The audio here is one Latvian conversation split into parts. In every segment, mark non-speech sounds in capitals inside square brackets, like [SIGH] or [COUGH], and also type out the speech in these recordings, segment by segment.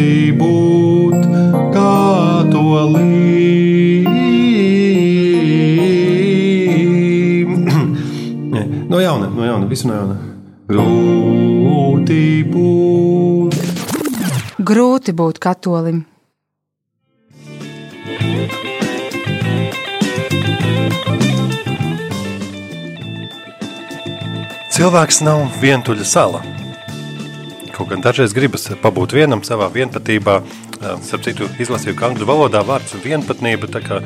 grūti būt katolim. [CLEARS THROAT] no jauna, no jauna, visu no jauna. Grūti būt. Grūti būt katolim. Cilvēks nav vientuļa sala. Kaut gan dažreiz gribas pabūt vienam savā vienpatībā. Starp citu, izlasīju, ka angļu valodā vārds vienpatnība tā kā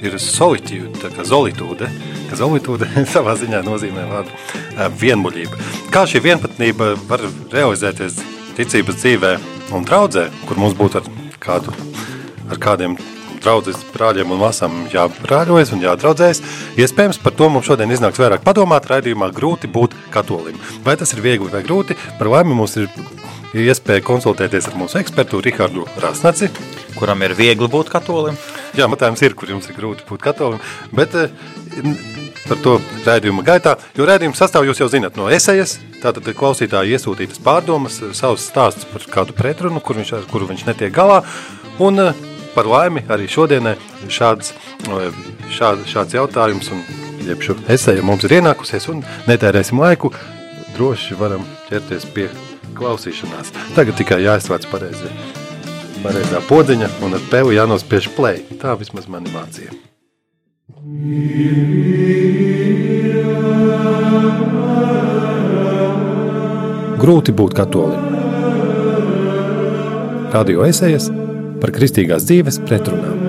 ir solitūde, tā kā zolitūde, ka zolitūde [LAUGHS] savā ziņā nozīmē vārdu vienmuļība. Kā šī vienpatnība var realizēties ticības dzīvē un draudzē, kur mums būtu ar kādu, ar kādiem draudzes brāļiem un māsām jābrāļojas un jādraudzējas. Iespējams, par to mums šodien iznāks vairāk padomāt raidījumā grūti būt katolim. Vai tas ir viegli vai grūti? Par laimi mums ir iespēja konsultēties ar mūsu ekspertu Rihardu Rasnaci. Kuram ir viegli būt katolim? Jā, matājums ir, kur jums ir grūti būt katolim, bet par to raidījuma gaitā, jo raidījuma sastāv jūs jau zinat no esejas, tātad klausītāji iesūtītas pārdomas, savus stāstus par kādu pretrunu, kur viņš, kuru viņš netiek galā, un par laimi arī šodienai šāds, šād, šāds jautājums un jeb šo esēju mums ir ienākusies un netērēsim laiku, droši varam ķerties pie klausīšanās. Tagad tikai jāizslēdz pareizi, pareizā podziņa un ar pevu jānospiež play. Tā vismaz mani mācīja. Grūti būt katolim. Radio esējas par kristīgās dzīves pretrunām.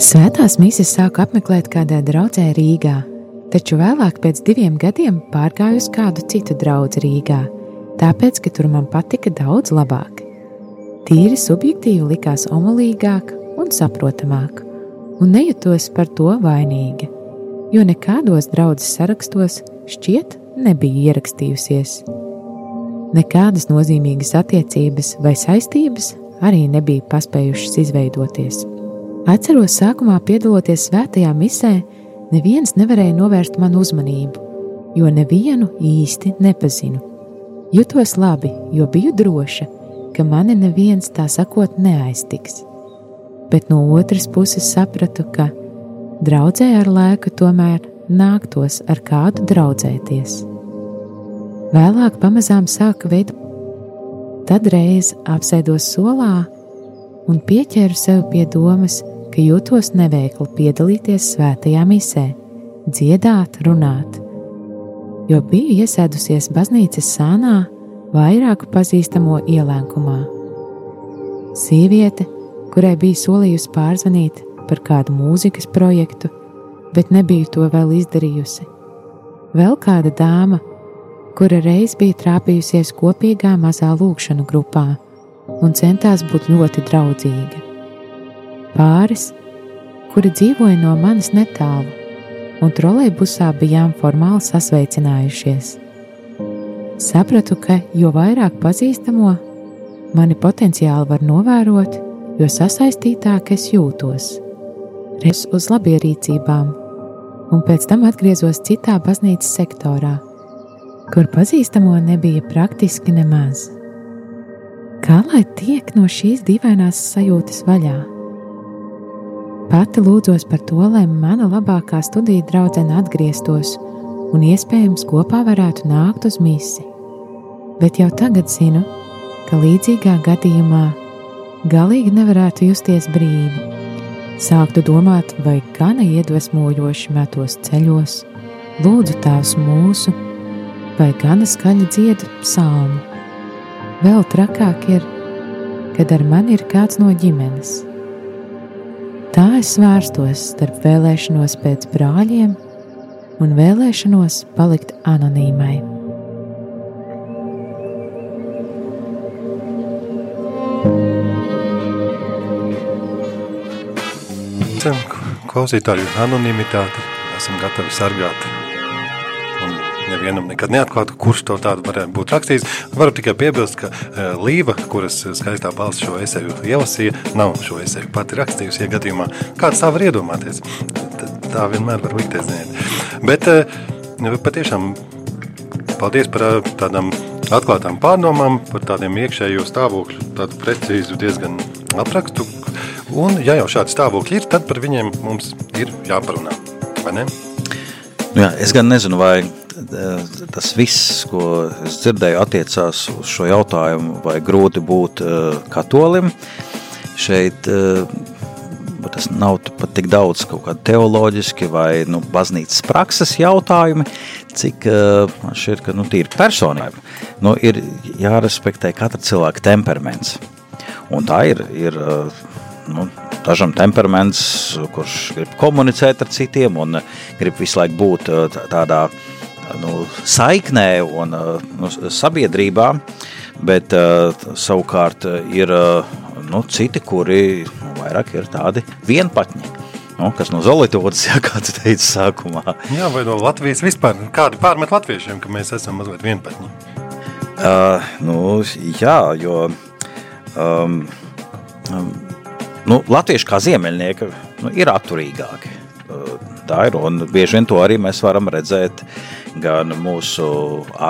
Svētās mīsas sāku apmeklēt kādā draudzē Rīgā, taču vēlāk pēc diviem gadiem pārgāju uz kādu citu draugu Rīgā, tāpēc, ka tur man patika daudz labāk. Tīri subjektīvi likās omulīgāk un saprotamāk, un nejutos par to vainīga, jo nekādos draudzes sarakstos šķiet nebija ierakstījusies. Nekādas nozīmīgas attiecības vai saistības arī nebija paspējušas izveidoties. Atceros, sākumā piedaloties svētajā misē, neviens nevarēja novērst manu uzmanību, jo nevienu īsti nepazinu. Jutos labi, jo biju droša, ka mani neviens tā sakot neaiztiks. Bet no otras puses sapratu, ka draudzē ar laiku tomēr nāktos ar kādu draudzēties. Vēlāk pamazām sāka veidot, tad reiz apsēdos solā un pieķēru sev pie domas, ka jūtos neveikli piedalīties svētajā misē, dziedāt, runāt, jo biju iesēdusies baznīcas sānā vairāku pazīstamo ielēkumā. Sīviete, kurai bija solījusi pārzvanīt par kādu mūzikas projektu, bet nebiju to vēl izdarījusi. Vēl kāda dāma, kura reiz bija trāpījusies kopīgā mazā lūkšanu grupā un centās būt ļoti draudzīga pāris, kuri dzīvoja no manis netālu, un trolejbusā bijām formāli sasveicinājušies. Sapratu, ka jo vairāk pazīstamo mani potenciāli var novērot, jo sasaistītāk es jūtos. Reiz uz labierīcībām, un pēc tam atgriezos citā baznīcas sektorā, kur pazīstamo nebija praktiski nemaz. Kā lai tiek no šīs dīvainās sajūtas vaļā? Pati lūdzos par to, lai mana labākā studiju draudzene atgrieztos un iespējams kopā varētu nākt uz misi. Bet jau tagad zinu, ka līdzīgā gadījumā galīgi nevarētu justies brīvi. Sāktu domāt, vai gana iedvesmojoši metos ceļos, lūdzu tās mūsu, vai gana skaļi dziedu psalmu. Vēl trakāk ir, kad ar mani ir kāds no ģimenes Tā es svārstos starp vēlēšanos pēc brāļiem un vēlēšanos palikt anonīmai. Klausītāju anonimitāti esam gatavi sargāt. Un ne nevienam nekad neatklātu, kurš to tādu varētu būt rakstījis. Varu tikai piebilst, ka uh, Līva, kuras skaistā balss šo eseju ielasīja, nav šo eseju pati rakstījusi, ja gadījumā kāds tā var iedomāties. Tā vienmēr var likties, ziniet. Bet uh, patiešām paldies par uh, tādām atklātām pārdomām, par tādiem iekšējo stāvokļu, tādu precīzu diezgan aprakstu. Un, ja jau šādi stāvokļi ir, tad par viņiem mums ir jāparunā, ne? Jā, es gan nezinu, vai tas viss, ko es dzirdēju, attiecās uz šo jautājumu, vai grūti būt katolim. Šeit tas nav pat tik daudz kaut kādi teoloģiski vai nu, baznīcas prakses jautājumi, cik man šķiet, ka nu, tīri personība. Nu, ir jārespektē katra cilvēka temperaments. Un tā ir, ir nu, dažam temperaments, kurš grib komunicēt ar citiem un grib visu laiku būt tādā nu, saiknē un nu, sabiedrībā, bet savukārt ir nu, citi, kuri nu, vairāk ir tādi vienpatņi. Nu, kas no Zolītas, [LAUGHS] ja kāds teica sākumā. Jā, vai no Latvijas vispār. Kādi pārmet latviešiem, ka mēs esam mazliet vienpatņi? Uh, nu, jā, jo um, um, nu, latvieši kā ziemeļnieki nu, ir atturīgāki. Uh, tā ir, un bieži vien to arī mēs varam redzēt gan mūsu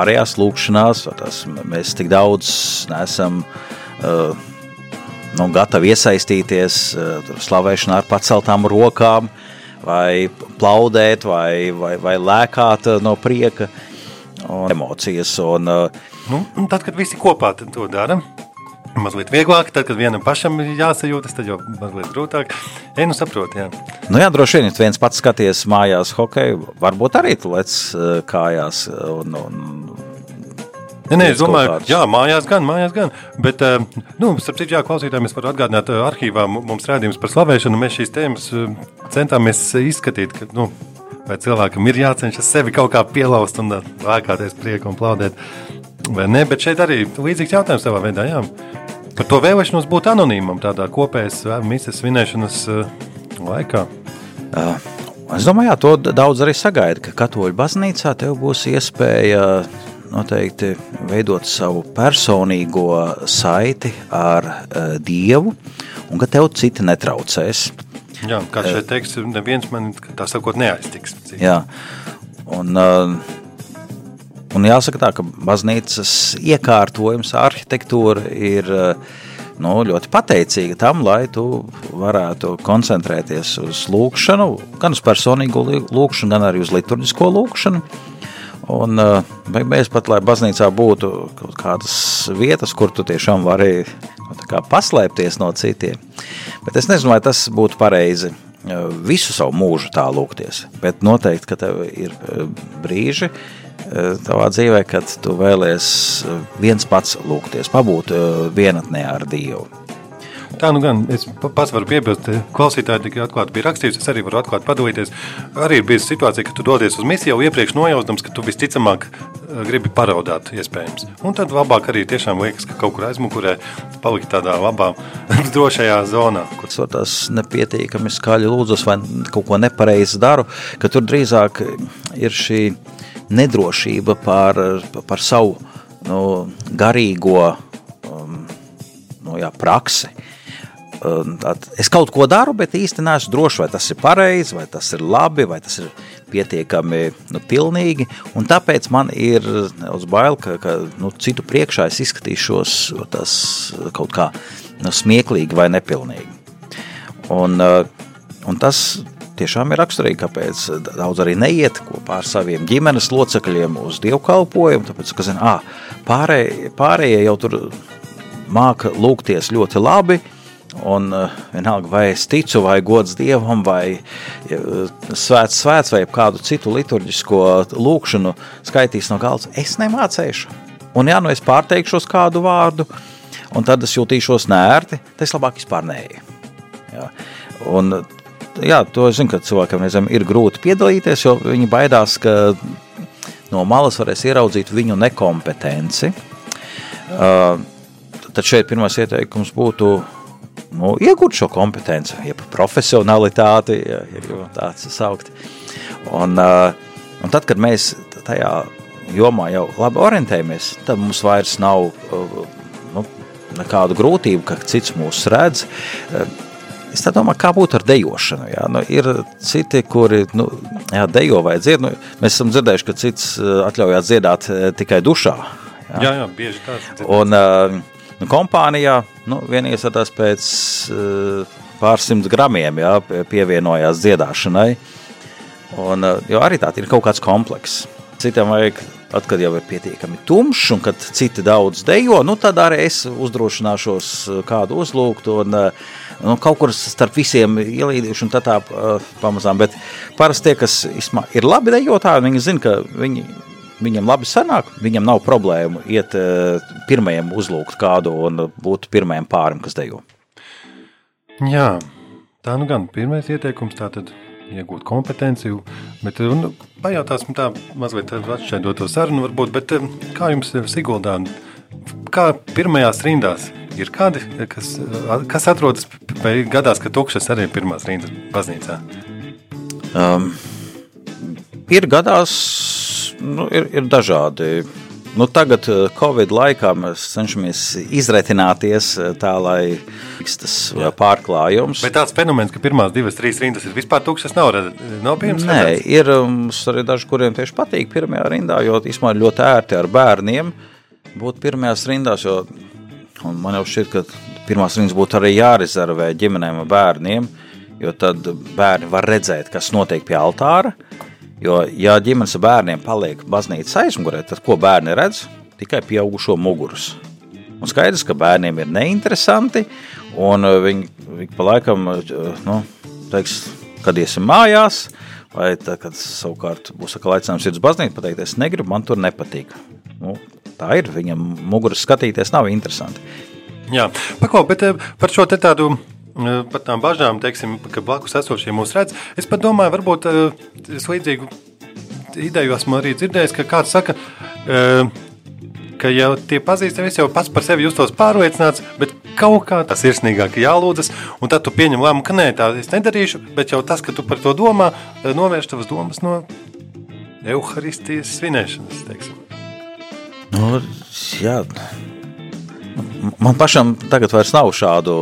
ārējās lūkšanās, tas mēs tik daudz neesam uh, nu, gatavi iesaistīties uh, slavēšanā ar paceltām rokām, vai plaudēt, vai, vai, vai lēkāt no prieka un emocijas. Un, nu, un tad, kad visi kopā to dara, mazliet vieglāk, tad, kad vienam pašam ir jāsajūtas, tad jau mazliet grūtāk. Ei, nu saprot, jā. Nu jā, droši vien, ja viens pats skaties mājās hokeju, varbūt arī tu lec kājās un, un Nē, nē, es domāju, ka jā, mājās gan, mājās gan. Bet, nu, starp citu, klausītājiem es varu atgādināt, arhīvā mums rādījums par slavēšanu. Mēs šīs tēmas centāmies izskatīt, ka, nu, vai cilvēkam ir jācenšas sevi kaut kā pielaust un lēkāties prieku un plaudēt. Vai ne? Bet šeit arī līdzīgs jautājums savā veidā. Jā. Par to vēlēšanos būt anonīmam tādā kopējas misijas svinēšanas laikā. Uh, es domāju, jā, to daudz arī sagaida, ka katoļu baznīcā tev būs iespēja noteikti veidot savu personīgo saiti ar uh, Dievu, un ka tev citi netraucēs. Jā, kā šeit teiks, neviens man tā sakot neaiztiks. Jā, un uh, Un jāsaka tā, ka baznīcas iekārtojums, arhitektūra ir nu, ļoti pateicīga tam, lai tu varētu koncentrēties uz lūkšanu, gan uz personīgo lūkšanu, gan arī uz liturģisko lūkšanu. Un mēs pat, lai baznīcā būtu kaut kādas vietas, kur tu tiešām vari nu, paslēpties no citiem. Bet es nezinu, vai tas būtu pareizi visu savu mūžu tā lūgties. Bet noteikti, ka tev ir brīži, Eh, tavā dzīvē, kad tu vēlies eh, viens pats lūgties, pabūt eh, vienatnē ar Dievu. Tā nu gan, es pats varu piebilst, klausītāji tikai atklāti bija rakstījusi, es arī varu atklāti padalīties. Arī ir bijusi situācija, ka tu dodies uz misiju jau iepriekš nojausdams, ka tu visticamāk gribi paraudāt iespējams. Un tad labāk arī tiešām liekas, ka kaut kur aizmukurē palikt tādā labā, [LAUGHS] drošajā zonā. Kur tas nepietiekami skaļi lūdzas vai kaut ko nepareizi daru, ka tur drīzāk ir šī nedrošība par, par savu nu, garīgo um, nu, jā, praksi. Um, tad es kaut ko daru, bet īsti neesmu drošs, vai tas ir pareizi, vai tas ir labi, vai tas ir pietiekami nu, pilnīgi. Un tāpēc man ir uz bail, ka, ka nu, citu priekšā es izskatīšos tas kaut kā nu, smieklīgi vai nepilnīgi. Un, uh, un tas tiešām ir raksturīgi, kāpēc daudz arī neiet kopā ar saviem ģimenes locekļiem uz dievkalpojumu, tāpēc, ka, zin, ā, pārējie, pārējie jau tur māka lūgties ļoti labi, un vienalga, vai es ticu, vai gods Dievam, vai svēts svēts, vai kādu citu liturģisko lūkšanu skaitīs no galds, es nemācēšu. Un ja nu es pārteikšos kādu vārdu, un tad es jutīšos nērti, tad es labāk vispār. Ja. Un jā, to zinu, ka cilvēkam reizēm ir grūti piedalīties, jo viņi baidās, ka no malas varēs ieraudzīt viņu nekompetenci. Uh, tad šeit pirmais ieteikums būtu nu, iegūt šo kompetenci, jeb profesionalitāti, ja, ja tā saukt. Un, uh, un tad, kad mēs tajā jomā jau labi orientējamies, tad mums vairs nav nu, nekādu grūtību, ka cits mūs redz. Es domāju, kā būtu ar dejošanu. Jā. Nu, ir citi, kuri nu, jā, dejo vai dzied. Nu, mēs esam dzirdējuši, ka cits atļaujās dziedāt tikai dušā. Jā, jā, jā bieži tāds. Un uh, kompānijā nu, viena iesaistās pēc uh, pārsimt gramiem, jā, pievienojās dziedāšanai. Un, uh, jo arī tā ir kaut kāds komplekss. Citam vajag Tad, kad jau ir pietiekami tumšs, un kad citi daudz dejo, nu, tad arī es uzdrošināšos kādu uzlūgt. Un, nu, kaut kur starp visiem ielīdīšu, un tā tā pamazām. Bet parasti tie, kas ir labi dejotāji, viņi zina, ka viņi, viņam labi sanāk, viņam nav problēmu iet pirmajam uzlūgt kādu un būt pirmajam pārim, kas dejo. Jā, tā nu gan pirmais ieteikums tātad iegūt kompetenci. Bet nu, pajautāsim tā mazliet atšķaidot to sarunu varbūt, bet kā jums Siguldā, kā pirmajās rindās ir kādi, kas, kas atrodas vai gadās, ka tukšas arī pirmās rindas baznīcā? Um, ir gadās, nu, ir, ir dažādi Nu, tagad, eh, Covid laikā, mēs cenšamies izretināties eh, tā, lai tas. Eh, pārklājums. Bet tāds fenomens, ka pirmās divas, trīs rindas ir vispār tukšas, nav, nav pieejams. Nē, redzēts? ir mums arī daži, kuriem tieši patīk pirmajā rindā, jo īstenībā ļoti ērti ar bērniem būt pirmajās rindās. Jo, man jau šķiet, ka pirmās rindas būtu arī jārezervē ģimenēm un bērniem, jo tad bērni var redzēt, kas notiek pie altāra. Jo, ja ģimenes bērniem paliek baznīcas aizmugurē, tad ko bērni redz? Tikai pieaugušo mugurus. Un skaidrs, ka bērniem ir neinteresanti, un uh, viņi, viņi pa laikam, uh, nu, teiks, kad iesim mājās, vai tad, kad savukārt būs atkal aicinājums iet uz baznīcu, pateikt, es negribu, man tur nepatīk. Nu, tā ir, viņam muguras skatīties nav interesanti. Jā, pako, bet uh, par šo tādu par tām bažām, teiksim, ka blakus esošie mūs redz. Es pat domāju, varbūt es līdzīgu ideju esmu arī dzirdējis, ka kāds saka, ka jau tie pazīstami, es jau pats par sevi justos pārliecināts, bet kaut kā tas sirsnīgāk jālūdzas, un tad tu pieņem lēmumu, ka nē, tā es nedarīšu, bet jau tas, ka tu par to domā, novērš tavas domas no evaharistijas svinēšanas, teiksim. Nu, jā, Man pašam tagad vairs nav šādu.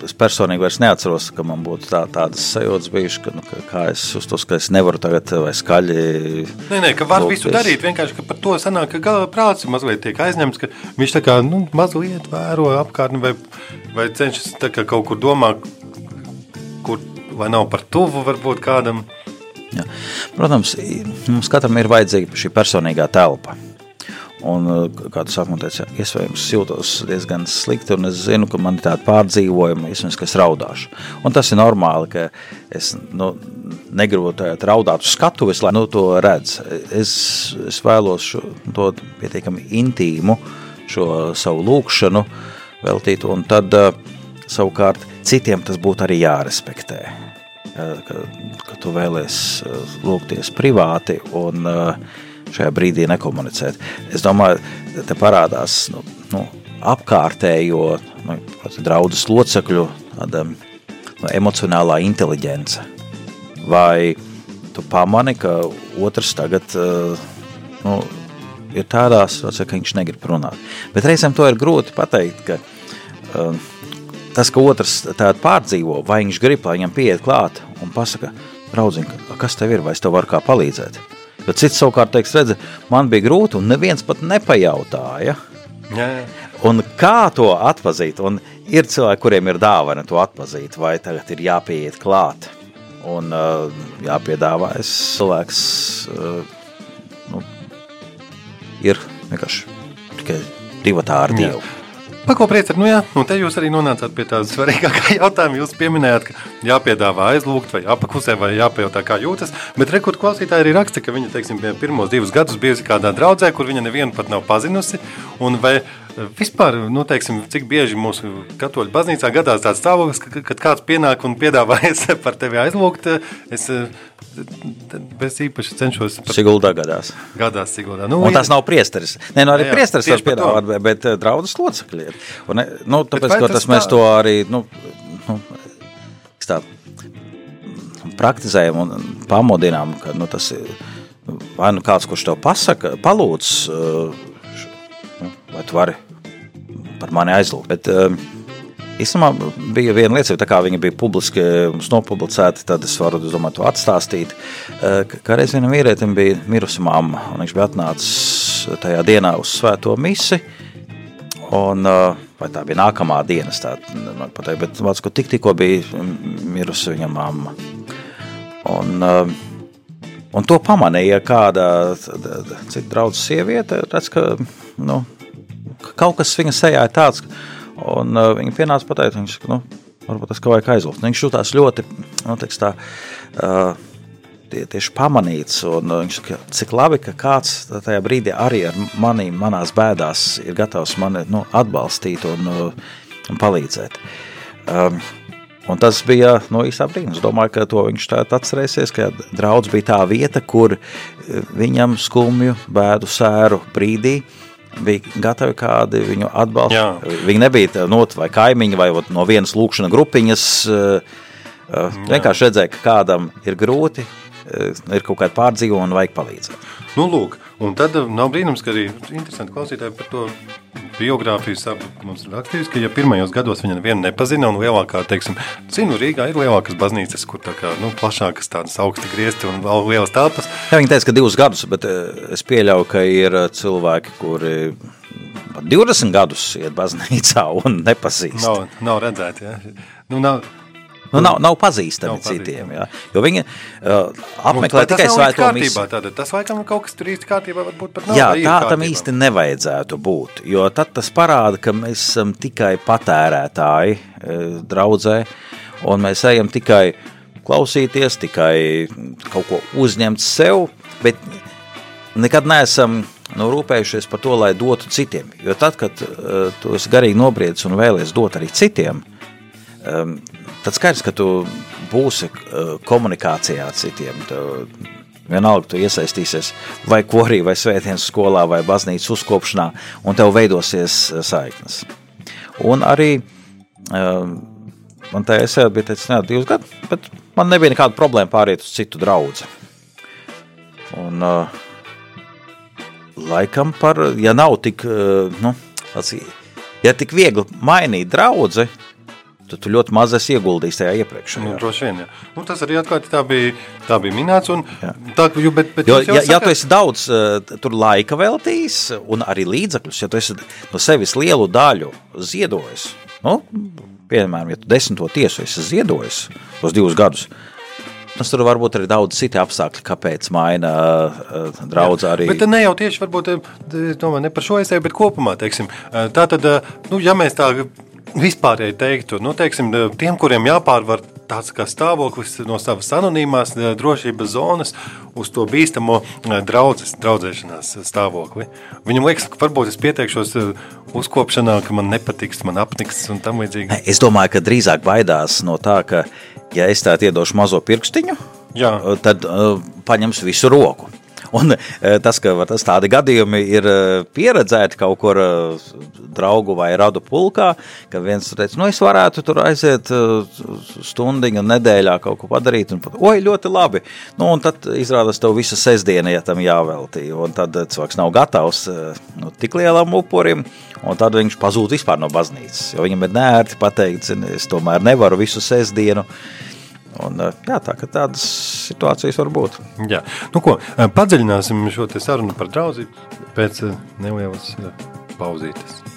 Es personīgi vairs neatceros, ka man būtu tā, tādas sajūtas bijušas, ka, nu, ka kā es uztos, ka es nevaru tagad vai skaļi. Nē, nē, ka var lūkties. visu darīt. Vienkārši, ka par to sanāk, ka gala prāts mazliet tiek aizņemts, ka viņš tā kā nu, mazliet vēro apkārtni vai, vai cenšas kaut kur domāt, kur vai nav par tuvu varbūt kādam. Jā. Protams, mums katram ir vajadzīga šī personīgā telpa. Un, eh, kā tu sākumā teici, iespējams, jūtos diezgan slikti, un es zinu, ka man ir tāda pārdzīvojuma, iespējams, ka es raudāšu. Un tas ir normāli, ka es nu, negribu raudāt uz skatuves, lai nu, to redz. Es, es vēlos šo, to pietiekami intīmu, šo savu lūkšanu veltīt, un tad eh, savukārt citiem tas būtu arī jārespektē. Ka, ka tu vēlies lūgties privāti un uh, šajā brīdī nekomunicēt. Es domāju, te parādās nu, nu, apkārtējo nu, draudzes locekļu tāda, nu, emocionālā inteligence. Vai tu pamani, ka otrs tagad uh, nu, ir tādā situācijā, ka viņš negrib runāt. Bet reizēm to ir grūti pateikt, ka uh, tas, ka otrs tādu pārdzīvo, vai viņš grib, lai viņam pieiet klāt un pasaka, draudziņ, kas tev ir, vai es tev varu kā palīdzēt. Bet cits savukārt teiks, redzi, man bija grūti, un neviens pat nepajautāja. Jā, jā. Un kā to atzīt? Un ir cilvēki, kuriem ir dāvana to atzīt, vai tagad ir jāpieiet klāt un uh, jāpiedāvā. Es cilvēks uh, nu, ir vienkārši tikai divi tādi dievi. Pako priecāt, nu jā, un te jūs arī nonācāt pie tāda svarīgākā [LAUGHS] jautājuma. Jūs pieminējāt, ka jāpiedāvā aizlūgt vai jāpaklusē vai jāpajautā, kā jūtas. Bet rekordu klausītāji arī raksta, ka viņa, teiksim, pirmos divus gadus bijusi kādā draudzē, kur viņa nevienu pat nav pazinusi. Un vai Vispār, nu, teiksim, cik bieži mūsu katoļu baznīcā gadās tāds stāvoklis, kad, kad kāds pienāk un piedāvājas [LAUGHS] par tevi aizlūgt, es bez īpaši cenšos. Par... Siguldā gadās. Gadās Siguldā. Nu, un tas nav priesteris. Nē, nu arī jā, priesteris var piedāvāt, bet, eh, draudzes locekļi. Un, nu, tāpēc, ka tas, tas mēs tā... to arī, nu, nu tā, praktizējam un pamodinām, ka nu, tas ir vai nu kāds, kurš tev pasaka, palūdz, vai tu vari par mani aizlūgt. Bet, Īstenībā bija viena lieta, tā kā viņi bija publiski nopublicēti, tad es varu domāt, to atstāstīt. Kā reiz vienam vīrietim bija mirusi mamma, un viņš bija atnācis tajā dienā uz svēto misi. Un, vai tā bija nākamā diena, tā man pateikt, bet vārds, ko tik, tikko bija mirusi viņa mamma. Un, un to pamanīja kāda cita draudzes sieviete, redz, ka nu, kaut kas viņa sejā ir tāds, Un uh, viņa pienāca pateikt, viņš, nu, varbūt tas kaut kā aizlūgt. Viņš jutās ļoti, nu, teiks tā, uh, tie, tieši pamanīts, uh, viņš saka, cik labi, ka kāds tajā brīdī arī ar manīm, manās bēdās ir gatavs mani nu, atbalstīt un, uh, un palīdzēt. Um, Un tas bija no īstā brīnums. Es domāju, ka to viņš tā atcerēsies, ka draudz bija tā vieta, kur uh, viņam skumju, bēdu, sēru brīdī uh, bija gatavi kādi viņu atbalstu. Jā. Viņi nebija not, vai kaimiņi, vai no vienas lūkšana grupiņas. Eh, eh, vienkārši redzēja, ka kādam ir grūti, eh, ir kaut kāda pārdzīvuma un vajag palīdzēt. Nu, lūk, un tad nav brīnums, ka arī interesanti klausītāji par to biogrāfiju saka, mums ir rakstījis, ka ja pirmajos gados viņa nevienu nepazina, un lielākā, teiksim, zinu, Rīgā ir lielākas baznīcas, kur tā kā, nu, plašākas tādas augsti griezti un vēl lielas telpas. Jā, viņi teica, ka divus gadus, bet eh, es pieļauju, ka ir eh, cilvēki, kuri 20 gadus iet baznīcā un [LAUGHS] nepazīst. Nav, nav redzēti, ja. Nu, nav, Nu, nav, nav pazīstami nav citiem. Jā. Jo viņi uh, apmeklē tikai svēto misiju. Tātad, tas laikam kaut kas tur īsti kārtībā varbūt pat nav. Jā, tā tam īsti nevajadzētu būt. Jo tad tas parāda, ka mēs esam tikai patērētāji draudzē, un mēs ejam tikai klausīties, tikai kaut ko uzņemt sev, bet nekad neesam nu, rūpējušies par to, lai dotu citiem. Jo tad, kad uh, tu esi garīgi nobriedis un vēlies dot arī citiem, um, tad skaidrs, ka tu būsi uh, komunikācijā ar citiem. Tu, vienalga, tu iesaistīsies vai korī, vai svētdienas skolā, vai baznīcas uzkopšanā, un tev veidosies uh, saiknes. Un arī uh, man tā esē bija teicis, ne, divus gadus, bet man nebija nekāda problēma pāriet uz citu draudzi. Un, uh, laikam par, ja nav tik, uh, nu, tāds, ja tik viegli mainīt draudzi, tad tu ļoti maz esi ieguldījis tajā iepriekš. Nu, droši vien, jā. Nu, tas arī atklāti tā bija, tā bija minēts. Un, tā, jo, bet, bet jo, ja, saka... ja tu esi daudz uh, tur laika veltījis un arī līdzekļus, ja tu esi no sevis lielu daļu ziedojis, nu, piemēram, ja tu desmito tiesu esi ziedojis tos divus gadus, Tas tur var būt arī daudz citu apstākļu, kāpēc maina uh, draugs arī. Bet ne jau tieši varbūt, domāju, ne par šo esēju, bet kopumā, teiksim, tā tad, nu, ja mēs tā vispārēji teiktu, nu, teiksim, tiem, kuriem jāpārvar tāds kā stāvoklis no savas anonīmās eh, drošības zonas uz to bīstamo eh, draudzes, draudzēšanās stāvokli. Viņam liekas, ka varbūt es pieteikšos eh, uzkopšanā, ka man nepatiks, man apniks un tam līdzīgi. Es domāju, ka drīzāk baidās no tā, ka ja es tā iedošu mazo pirkstiņu, Jā. tad uh, paņems visu roku. Un e, tas, ka tas tādi gadījumi ir e, pieredzēti kaut kur e, draugu vai radu pulkā, ka viens teica, nu es varētu tur aiziet stundiņu nedēļā kaut ko padarīt, un pat, oi, ļoti labi. Nu, un tad izrādās tev visa sestdiena, ja tam jāveltī, un tad cilvēks nav gatavs nu, tik lielam upurim, un tad viņš pazūd vispār no baznīcas, jo viņam ir nērti pateikt, es tomēr nevaru visu sestdienu, Un, eh, jā, tā, tādas situācijas var būt. Jā. Nu, ko, eh, padziļināsim šo sarunu par draudzību pēc eh, nelielas pauzītes.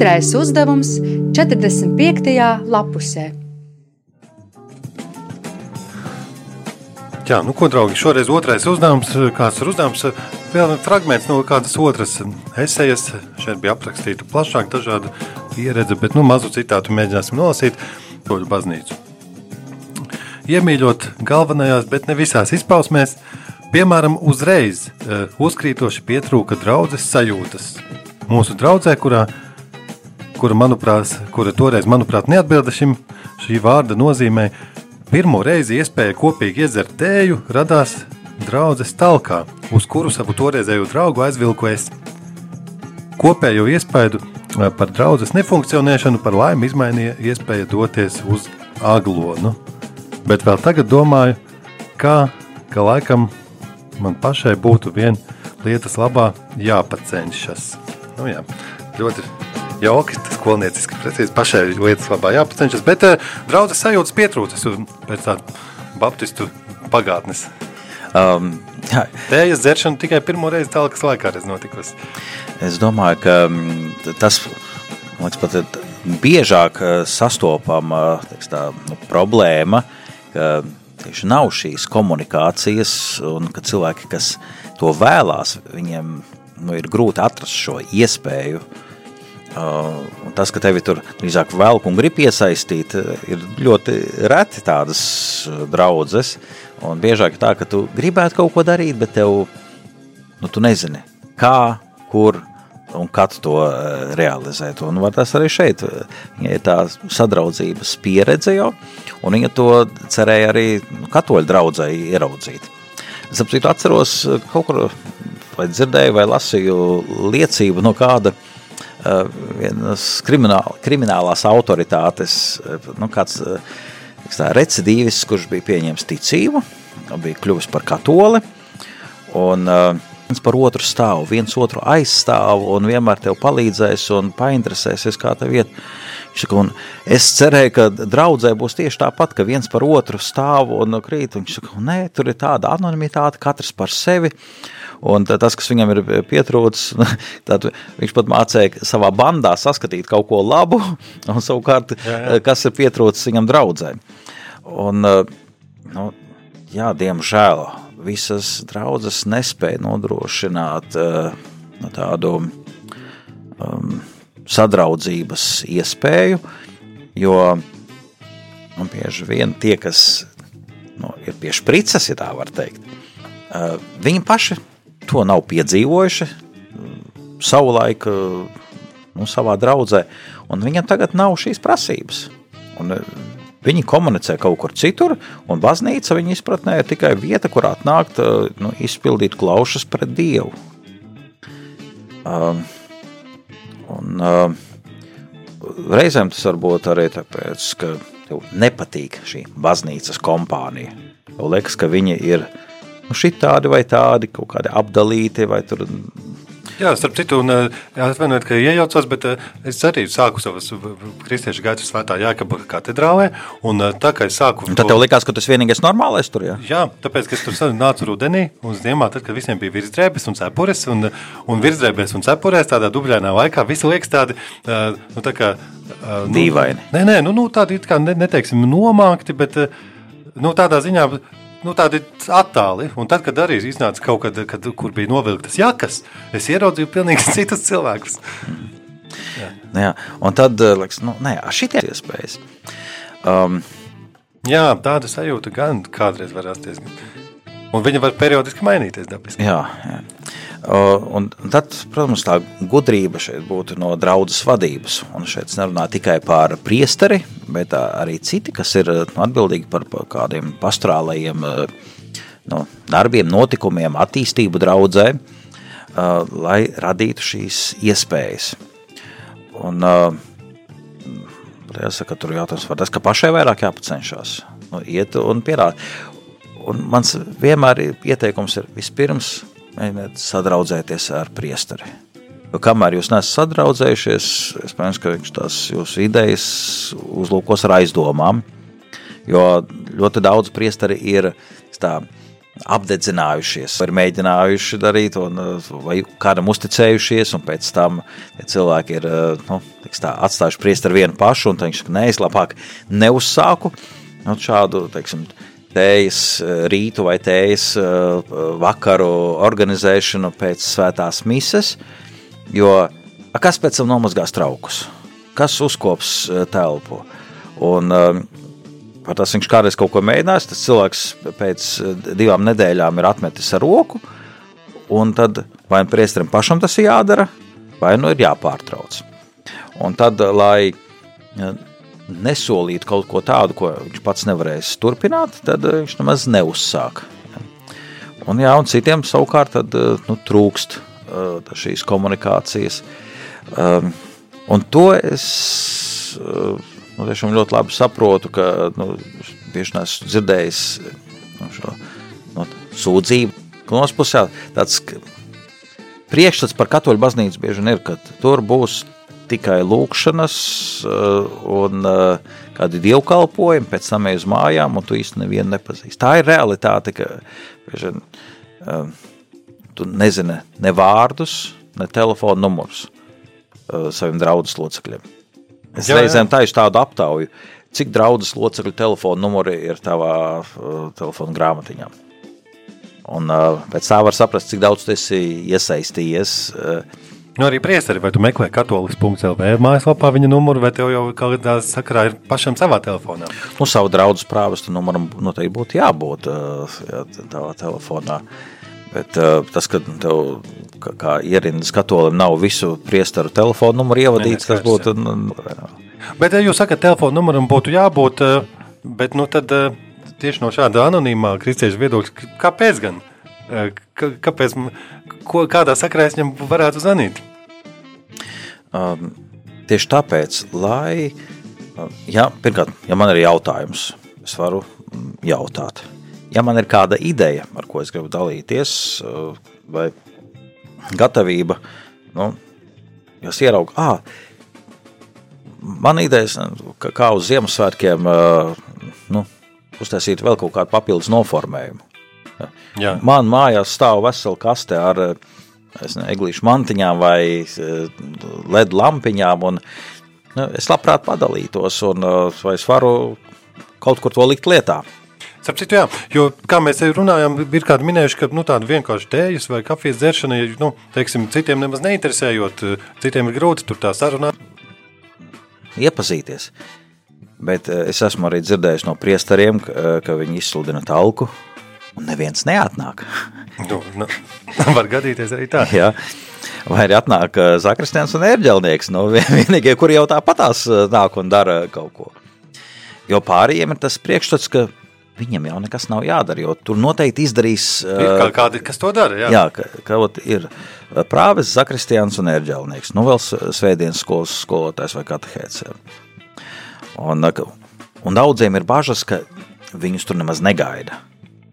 Otrais uzdevums 45. lapusē. Jā, nu ko, draugi, šoreiz otrais uzdevums, kāds ir uzdevums, vēl fragments no kādas otras esejas. Šeit bija aprakstīta plašāk dažāda pieredze, bet nu mazu citātu mēģināsim nolasīt toļu baznīcu. Iemīļot galvenajās, bet ne visās izpausmēs, piemēram, uzreiz eh, uzkrītoši pietrūka draudzes sajūtas. Mūsu draudzē, kurā kura, manuprāt, kura toreiz, manuprāt, neatbilda šim šī vārda nozīmē, pirmo reizi iespēja kopīgi iedzert tēju radās draudzes talkā, uz kuru savu toreizējo draugu aizvilku es. Kopējo iespaidu eh, par draudzes nefunkcionēšanu par laimi izmainīja iespēja doties uz aglonu. Bet vēl tagad domāju, kā, ka laikam man pašai būtu viena lietas labā jāpacenšas. Nu, jā, ļoti jauki, tas skolnieciski precīzi pašai lietas labā jāpacenšas, bet uh, draudzes sajūtas pietrūcas pēc tāda baptistu pagātnes. Um, jā, Tējas dzeršana tikai pirmo reizi talkas laikā reiz notikusi. Es domāju, ka mm, tas man liekas, pat ir biežāk eh, sastopama teiks, tā, nu, problēma, ka tieši nav šīs komunikācijas, un ka cilvēki, kas to vēlās, viņiem nu, ir grūti atrast šo iespēju. Uh, un tas, ka tevi tur drīzāk velk un grib iesaistīt, ir ļoti reti tādas uh, draudzes. Un biežāk tā, ka tu gribētu kaut ko darīt, bet tev, nu, tu nezini, kā, kur un kad to uh, realizēt. Un var tas arī šeit, viņai ir tā sadraudzības pieredze jau, un viņa to cerēja arī nu, katoļu draudzai ieraudzīt. Es ap citu atceros kaut kur, vai dzirdēju, vai lasīju liecību no kāda uh, vienas krimināla, kriminālās autoritātes, uh, nu, kāds uh, tā, recidīvis, kurš bija pieņēmis ticību, bija kļuvis par katoli, un viens par otru stāv, viens otru aizstāv un vienmēr tev palīdzēs un painteresēsies, kā tev iet. Saka, un es cerēju, ka draudzē būs tieši tāpat, ka viens par otru stāv un krīt. Viņš saka, nē, tur ir tāda anonimitāte, katrs par sevi. Un tas, kas viņam ir pietrūcis, [LAUGHS] viņš pat mācīja savā bandā saskatīt kaut ko labu, [LAUGHS] un savukārt, jā, jā. kas ir pietrūcis viņam draudzē. Un, nu, jā, diemžēl, visas draudzes nespēja nodrošināt uh, tādu um, sadraudzības iespēju, jo nu, bieži vien tie, kas nu, ir pie šprices, ja tā var teikt, uh, viņi paši to nav piedzīvojuši savulaik nu, savā draudzē, un viņam tagad nav šīs prasības. Un, Viņi komunicē kaut kur citur, un baznīca viņa izpratnē ir tikai vieta, kur atnākt, nu, izpildīt klaušas pret Dievu. Um, un, um, reizēm tas var būt arī tāpēc, ka tev nepatīk šī baznīcas kompānija. Tev liekas, ka viņi ir nu, šitādi vai tādi, kaut kādi apdalīti, vai tur Jā, starp citu, un eh, atvainojiet, ka iejaucos, bet eh, es arī sāku savas kristiešu gaitas svētā Jākaba katedrālē, un eh, tā kā es sāku... Un tad tev likās, ka tas vienīgais normālais tur, jā? Jā, tāpēc, ka es tur nācu rudenī un ziemā, tad, kad visiem bija virsdrēbes un cepures, un, un virsdrēbēs un cepurēs tādā dubļainā laikā, visi liekas tādi, nu, tā kā... Nu, Dīvaini. Nē, nē, nu, nu tādi, it kā, ne, neteiksim, nomākti, bet, nu, tādā ziņā, nu, tādi attāli. Un tad, kad arī iznāca kaut kad, kad kur bija novilktas jakas, es ieraudzīju pilnīgi [LAUGHS] citus cilvēkus. Nu Jā, un tad, eh, liekas, nu, nē, šitie ir iespējas. Um, Jā, tāda sajūta gan kādreiz var rasties. Un viņa var periodiski mainīties dabiski. jā, jā. Un tad, protams, tā gudrība šeit būtu no draudzes vadības. Un šeit es nerunāju tikai par priesteri, bet arī citi, kas ir uh, atbildīgi par, kādiem pastrālajiem uh, nu, darbiem, notikumiem, attīstību draudzē, uh, lai radītu šīs iespējas. Un, uh, jāsaka, tur jautājums par tas, ka pašai vairāk jāpacenšas, nu, iet un pierādīt. Un mans vienmēr ir ieteikums ir vispirms mēģiniet sadraudzēties ar priesteri. Jo kamēr jūs neesat sadraudzējušies, iespējams, ka viņš tās jūsu idejas uzlūkos ar aizdomām. Jo ļoti daudz priesteri ir tā, apdedzinājušies, ir mēģinājuši darīt, un, vai kādam uzticējušies, un pēc tam ja cilvēki ir nu, tā, atstājuši priesteri vienu pašu, un viņš saka, nē, es labāk neuzsāku nu, šādu, teiksim, tējas rītu vai tējas eh, vakaru organizēšanu pēc svētās mises, jo a, kas pēc tam nomazgās traukus? Kas uzkops eh, telpu? Un, eh, Par tas viņš kādreiz kaut ko mēģinājis, tas cilvēks pēc divām nedēļām ir atmetis ar roku, un tad vai nu priesterim pašam tas ir jādara, vai nu ir jāpārtrauc. Un tad, lai nesolītu kaut ko tādu, ko viņš pats nevarēs turpināt, tad viņš nemaz neuzsāk. Un, jā, un citiem savukārt tad, nu, trūkst šīs komunikācijas. Un to es nu, tiešām ļoti labi saprotu, ka nu, bieži neesmu dzirdējis nu, šo nu, sūdzību. Puses, tāds priekšstats par katoļu baznīcu bieži vien ir, ka tur būs tikai lūkšanas un kādi dievkalpojumi, pēc tam ej uz mājām, un tu īsti nevienu nepazīsti. Tā ir realitāte, ka bieži vien tu nezini ne vārdus, ne telefonu numurus saviem draudzes locekļiem. Es Jā, reizēm taisu tādu aptauju, cik draudzes locekļu telefonu numuri ir tavā telefonu grāmatiņā. Un uh, pēc tā var saprast, cik daudz tu esi iesaistījies. Uh, Nu, arī priesteri, vai tu meklē katolis.lv mājaslapā viņa numuru, vai tev jau kādā sakarā ir pašam savā telefonā? nu, savu draugu prāvestu numuram noteikti būtu jābūt uh, jā, tavā telefonā. Bet uh, tas, ka tev kā, kā ierindas katolim nav visu priestaru telefonu numuru ievadīts, Nē, tas būtu. Nu, nu, Bet ja jūs sakat, telefona numuram būtu jābūt, eh, bet nu, tad, tieši no šāda anonīmā kristiešu viedokļa, kāpēc gan? K kāpēc, ko, kādā sakarā es viņam varētu zvanīt? Um, tieši tāpēc, lai, um, ja, pirmkārt, ja man ir jautājums, es varu mm, jautāt. Ja man ir kāda ideja, ar ko es gribu dalīties, uh, vai gatavība, nu, ja es ieraugu, ah, man idejas, kā uz Ziemassvētkiem, uh, nu, uztaisīt vēl kaut kādu papildus noformējumu. Jā. Man mājās stāv vesela kaste ar eh, ne, eglīšu mantiņām vai eh, LED lampiņām. Un, nu, es labprāt padalītos, un eh, vai es varu kaut kur to likt lietā. Sapratu, jā, jo, kā mēs jau runājām, ir kādi minējuši, ka nu, tāda vienkārši tējas vai kafijas dzeršana, ja, nu, teiksim, citiem nemaz neinteresējot, citiem ir grūti tur tā sarunāt. Iepazīties. Bet eh, es esmu arī dzirdējis no priesteriem, ka, eh, ka viņi izsludina talku, un neviens neatnāk. [LAUGHS] Nu, nu, var gadīties arī tā. [LAUGHS] Jā. Vai arī atnāk eh, Zakristians un ērģelnieks, nu, [LAUGHS] vienīgie, kuri jau tāpatās nāk un dara kaut ko. Jo pārējiem ir tas priekšstats, ka viņam jau nekas nav jādara, jo tur noteikti izdarīs. Ir kā, kādi, kas to dara, jā. Jā, ka, ka ir prāvis, zakristians un ērģelnieks. Nu, vēl svētdienas skolas skolotājs vai katehēts. Un, eh, un daudziem ir bažas, ka viņus tur nemaz negaida.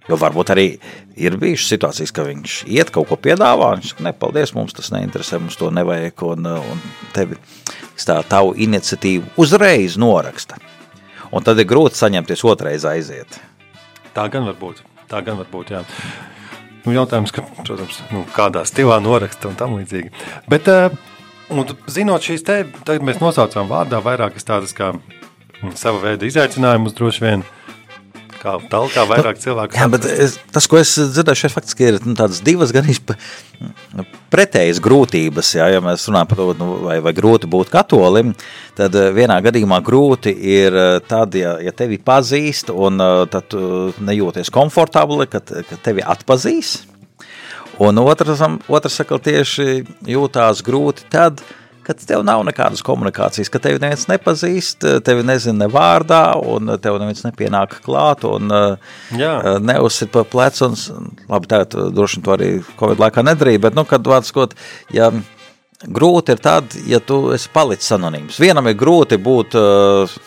Jo varbūt arī ir bijušas situācijas, ka viņš iet kaut ko piedāvā, viņš saka, ne, paldies, mums tas neinteresē, mums to nevajag, un, un tevi tā tavu iniciatīvu uzreiz noraksta. Un tad ir grūti saņemties otrais aiziet. Tā gan var būt. Tā gan var būt, jā. Nu, jautājums, ka, protams, nu, kādā stilā noraksta un tam līdzīgi. Bet, uh, un, zinot šīs te, tagad mēs nosaucām vārdā vairākas tādas kā sava veida izaicinājumus droši vien. Kā talkā vairāk cilvēku. Jā, bet es, tas, ko es dzirdēju, šeit faktiski ir nu, tādas divas gan nu, pretējas grūtības. Jā, ja mēs runājam par to, nu, vai, vai grūti būt katolim, tad eh, vienā gadījumā grūti ir eh, tad, ja, ja tevi pazīst un eh, tad nejūties komfortabli, kad, kad tevi atpazīs. Un otrs, otrs saka, tieši jūtās grūti tad, kad kad tev nav nekādas komunikācijas, ka tevi neviens nepazīst, tevi nezina ne vārdā, un tev neviens nepienāk klāt, un Jā. Eh, neuzsit pa plecu, un labi, tagad droši vien to arī Covid laikā nedarīja, bet, nu, kad vārds skot, ja grūti ir tad, ja tu esi palicis anonīms. Vienam ir grūti būt uh,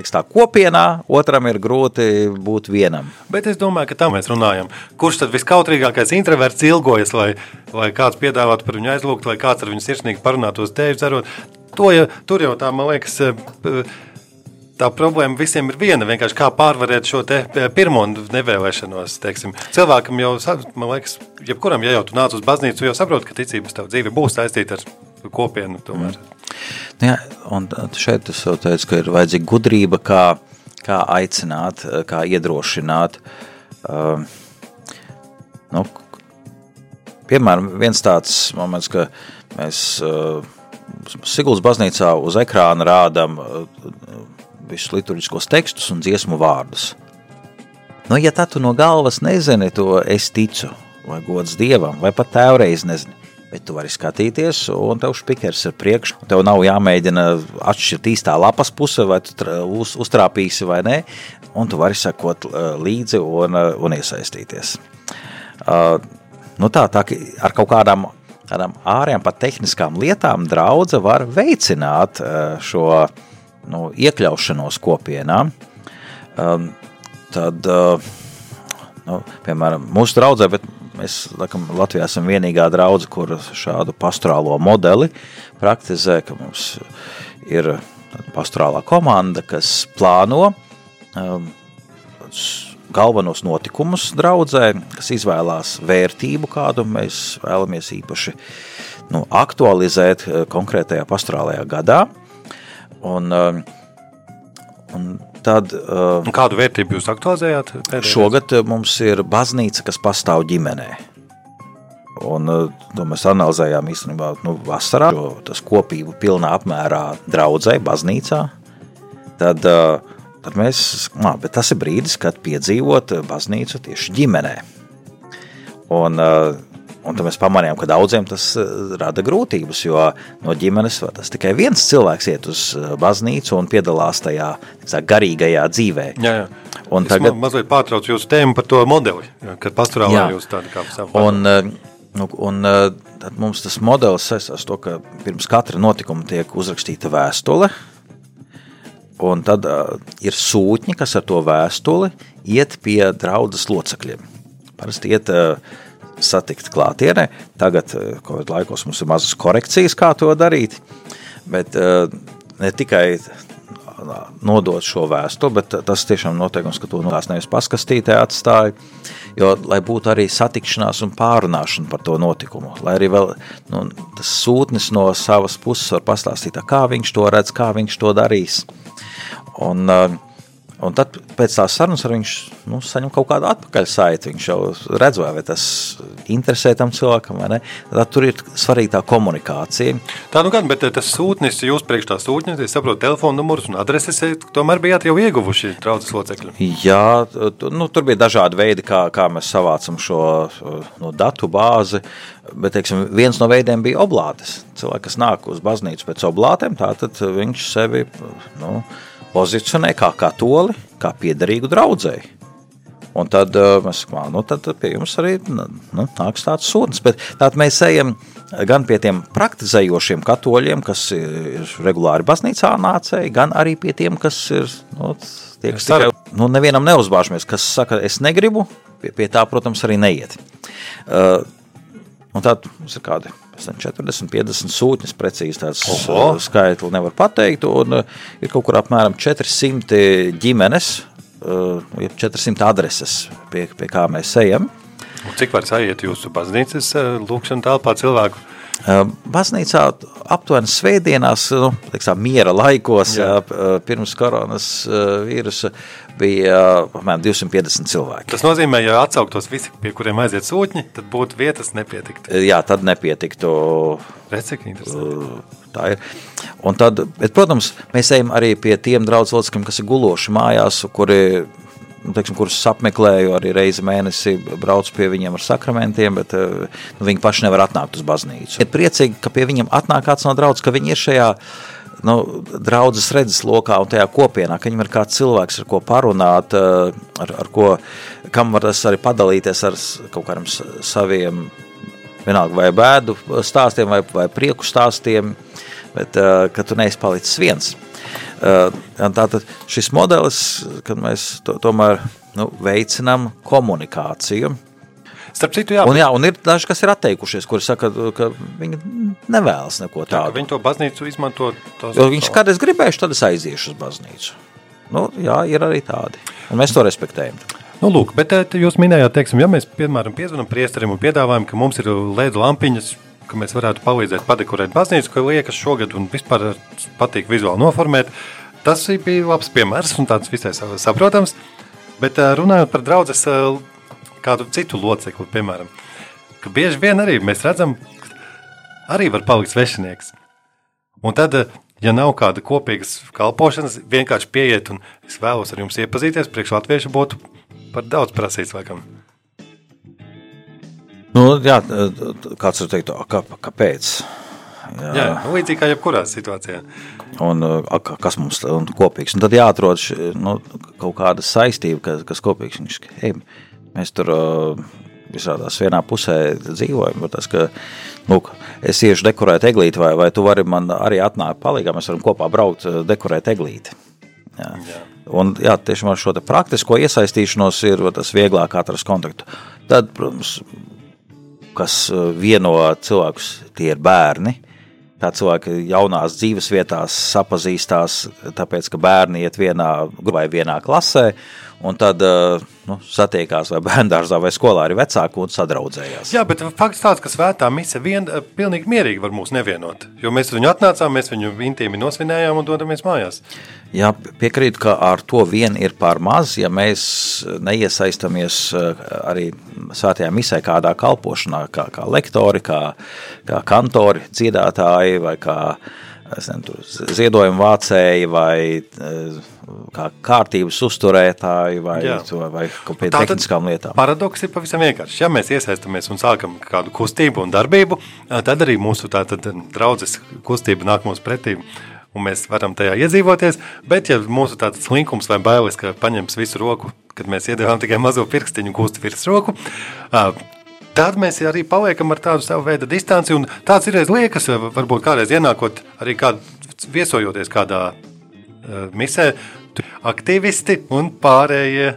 teiks, tā, kopienā, otram ir grūti būt vienam. Bet es domāju, ka tā mēs runājam. Kurš tad viskautrīgākais introverts ilgojas, lai, lai kāds piedāvātu par viņu aizlūgt, lai kāds ar viņu sirsnīgi parunātos tēju dzerot? To jau, tur jau tā, man liekas, eh, tā problēma visiem ir viena. Vienkārši kā pārvarēt šo eh, pirmo nevēlēšanos. Teiksim. Cilvēkam jau, man liekas, jebkuram, ja jau tu nāc uz baznīcu, jau saproti, ka ticības tev dzīve būs saistīta ar kopienu. Tomēr. Mm. Nu jā, un šeit es jau teicu, ka ir vajadzīga gudrība, kā, kā aicināt, kā iedrošināt. Uh, nu, piemēram, viens tāds moments, ka mēs uh, Siguldas baznīcā uz ekrāna rādām uh, visus liturģiskos tekstus un dziesmu vārdus. Nu, ja tā tu no galvas nezini to es ticu, vai gods Dievam, vai pat tēvreiz nezini, bet tu vari skatīties, un tev spīkers ir priekšā. Tev nav jāmēģina atšķirt īstā lapas puse, vai tu uz, uztrāpīsi vai nē, un tu vari sekot uh, līdzi un, uh, un iesaistīties. Uh, nu tā, tā ar kaut kādām tādām ārējām, pat tehniskām lietām, draudzene var veicināt šo nu, iekļaušanos kopienā. Um, tad, nu, piemēram, mūsu draudzē, bet Mēs laikam, Latvijā esam vienīgā draudzene, kur šādu pastorālo modeli praktizē, ka mums ir pastorālā komanda, kas plāno um, galvenos notikumus draudzē, kas izvēlās vērtību, kādu mēs vēlamies īpaši nu, aktualizēt uh, konkrētajā pastorālajā gadā. Un, um, un Tad, uh, Kādu vērtību jūs aktualizējāt? Pēdējais? Šogad uh, mums ir baznīca, kas pastāv ģimenē. Un, uh, to mēs analizējām īstenībā nu, vasarā, jo tas kopību pilnā apmērā draudzē, baznīcā. Tad, uh, tad mēs, nā, tas ir brīdis, kad piedzīvot baznīcu tieši ģimenē. Un, uh, Un tad mēs pamanījām, ka daudziem tas eh, rada grūtības, jo no ģimenes tas tikai viens cilvēks iet uz eh, baznīcu un piedalās tajā tā, garīgajā dzīvē. Jā, jā. Un es tagad... ma mazliet pārtraucu jūsu tēmu par to modeli, kad pasturālā jūs tādu kā savu. Un, eh, nu, un tad mums tas modelis saistās to, ka pirms katra notikuma tiek uzrakstīta vēstule, un tad uh, ir sūtņi, kas ar to vēstuli iet pie draudzes locekļiem. Parasti iet uh, satikt klātienē. Tagad, eh, Covid laikos, mums ir mazas korekcijas, kā to darīt. Bet eh, ne tikai nodot šo vēstuli, bet tas tiešām noteikums, ka to nodās nevis paskastītē atstāja, jo, lai būtu arī satikšanās un pārunāšana par to notikumu, lai arī vēl nu, tas sūtnis no savas puses var pastāstīt, kā viņš to redz, kā viņš to darīs. Un, uh, Un tad pēc tās sarunas ar viņš nu, saņem kaut kādu atpakaļsaiti. Viņš jau redz, vai tas interesē tam cilvēkam, vai ne. Tad tur ir svarīga tā komunikācija. Tā nu gan, bet eh, tas sūtnis, jūs priekš tā sūtnis, es saprotu, telefonu numurus un adreses, eh, tomēr bijāt jau ieguvuši draudzes locekļi. Jā, nu, tur bija dažādi veidi, kā, kā mēs savācam šo no datu bāzi. Bet teiksim, viens no veidiem bija oblātes. Cilvēks, kas nāk uz baznīcu pēc oblātēm, tātad viņš sevi. Nu, pozicionē kā katoli, kā piederīgu draudzēji. Un tad uh, mēs sakām, nu, tad pie jums arī nu, nāks tāds. Bet tātad mēs ejam gan pie tiem praktizējošiem katoļiem, kas ir regulāri baznīcā nācēji, gan arī pie tiem, kas ir, nu, tie, kas tikai, nu, nevienam neuzbāžamies, kas saka, es negribu, pie, pie tā, protams, arī neiet. Uh, un tad mums ir kādi 40, 50 sūtņas, precīzi tāds Oho. uh, skaitli nevar pateikt, un uh, ir kaut kur apmēram 400 ģimenes, uh, ir 400 adreses, pie, pie kā mēs ejam. Un Cik var aiziet jūsu baznīcas lūkšana telpā cilvēku? Uh, Baznīcā aptuveni svētdienās, nu, teiksim, miera laikos, Jā. pirms koronas vīrusa, bija apmēram 250 cilvēki. Tas nozīmē, ja atsauktos visi, pie kuriem aiziet sūtņi, tad būtu vietas nepietiktu. Jā, tad nepietiktu Redz, cik interesanti. Tā ir. Un tad, bet, protams, mēs ejam arī pie tiem draugu locekļiem, kas ir guloši mājās, kuri, teiksim, kurus apmeklēju arī reizi mēnesī, braucu pie viņiem ar sakramentiem, bet eh, nu, viņi paši nevar atnākt uz baznīcu. Ir priecīgi, ka pie viņiem atnāk kāds no draudzes, ka viņi ir šajā nu, draudzes redzes lokā un tajā kopienā, ka viņam ir kāds cilvēks, ar ko parunāt, eh, ar, ar ko, kam var tas arī padalīties ar kaut kādiem saviem vienalga vai bēdu stāstiem, vai, vai prieku stāstiem, bet uh, ka tu neesi palicis viens. Uh, tātad šis modelis, kad mēs to, tomēr nu, veicinām komunikāciju. Starp citu, jā, Un, jā, un ir daži, kas ir atteikušies, kuri saka, ka viņi nevēlas neko tādu. viņi to baznīcu izmanto. Jo viņš kādreiz gribējuši, tad es aiziešu uz baznīcu. Nu, jā, ir arī tādi. Un mēs to respektējam. Nu, lūk, bet eh, jūs minējāt, teiksim, ja mēs, piemēram, piezvanām priesterim un piedāvājam, ka mums ir LED lampiņas, ka mēs varētu palīdzēt padekorēt baznīcu, ka liekas šogad un vispār patīk vizuāli noformēt, tas bija labs piemērs un tāds visai sa- saprotams. Bet runājot par draudzes kādu citu locekli, piemēram, ka bieži vien arī mēs redzam, ka arī var palikt svešinieks. Un tad, ja nav kāda kopīgas kalpošanas, vienkārši pieiet un es vēlos ar jums iepazīties, priekš latviešu būtu par daudz prasīts, laikam. Nu, jā, kāds var teikt, "A, kā, kāpēc? Jā. Jā, nu, līdzīgi kā jebkurā situācijā. Un, kas mums ir kopīgs? Un tad jāatrod š- nu, kaut kāda saistība, kas, kas kopīgs. Viņš, hey, mēs tur visādās vienā pusē dzīvojam. Tas, ka, lūk, es iešu dekorēt eglīti, vai, vai tu vari man arī atnākt palīgā, mēs varam kopā braukt dekorēt eglīti. Jā. Jā. Un, jā, tiešām ar šo praktisko iesaistīšanos ir tas vieglāk atrast kontaktu. Tad, protams, kas uh, vieno cilvēkus, tie ir bērni. Tā cilvēki jaunās dzīves vietās sapazīstās, tāpēc, ka bērni iet vienā vai vienā klasē, un tad uh, nu, satiekās vai bērngārzā vai skolā arī vecāki un sadraudzējās. Jā, bet fakts tāds, ka svētā mise vien eh, pilnīgi mierīgi var mūs nevienot. Jo mēs viņu atnācām, mēs viņu intīmi nosvinējām un dodamies mājās. Jā, piekrītu, ka ar to vien ir par maz, ja mēs neiesaistamies eh, arī svētajā misē kādā kalpošanā, kā, kā lektori, kā, kā kantori, dziedātāji vai kā es nezinu, ziedojumu vācēji vai eh, kā kārtības uzturētāji vai, Jā. vai, kaut pie Tātad tehniskām lietām. Paradoks ir pavisam vienkāršs. Ja mēs iesaistamies un sākam kādu kustību un darbību, tad arī mūsu tātad draudzes kustība nāk mums pretī. Un mēs varam tajā iedzīvoties, bet, ja mūsu tāds slinkums vai bailes, ka paņems visu roku, kad mēs iedevām tikai mazo pirkstiņu, gūst virs roku, ā, tad mēs arī paliekam ar tādu savu veidu distanci. Tāds ir liekas, varbūt kādreiz ienākot arī kād, viesojoties kādā uh, misē, aktīvisti un pārējie.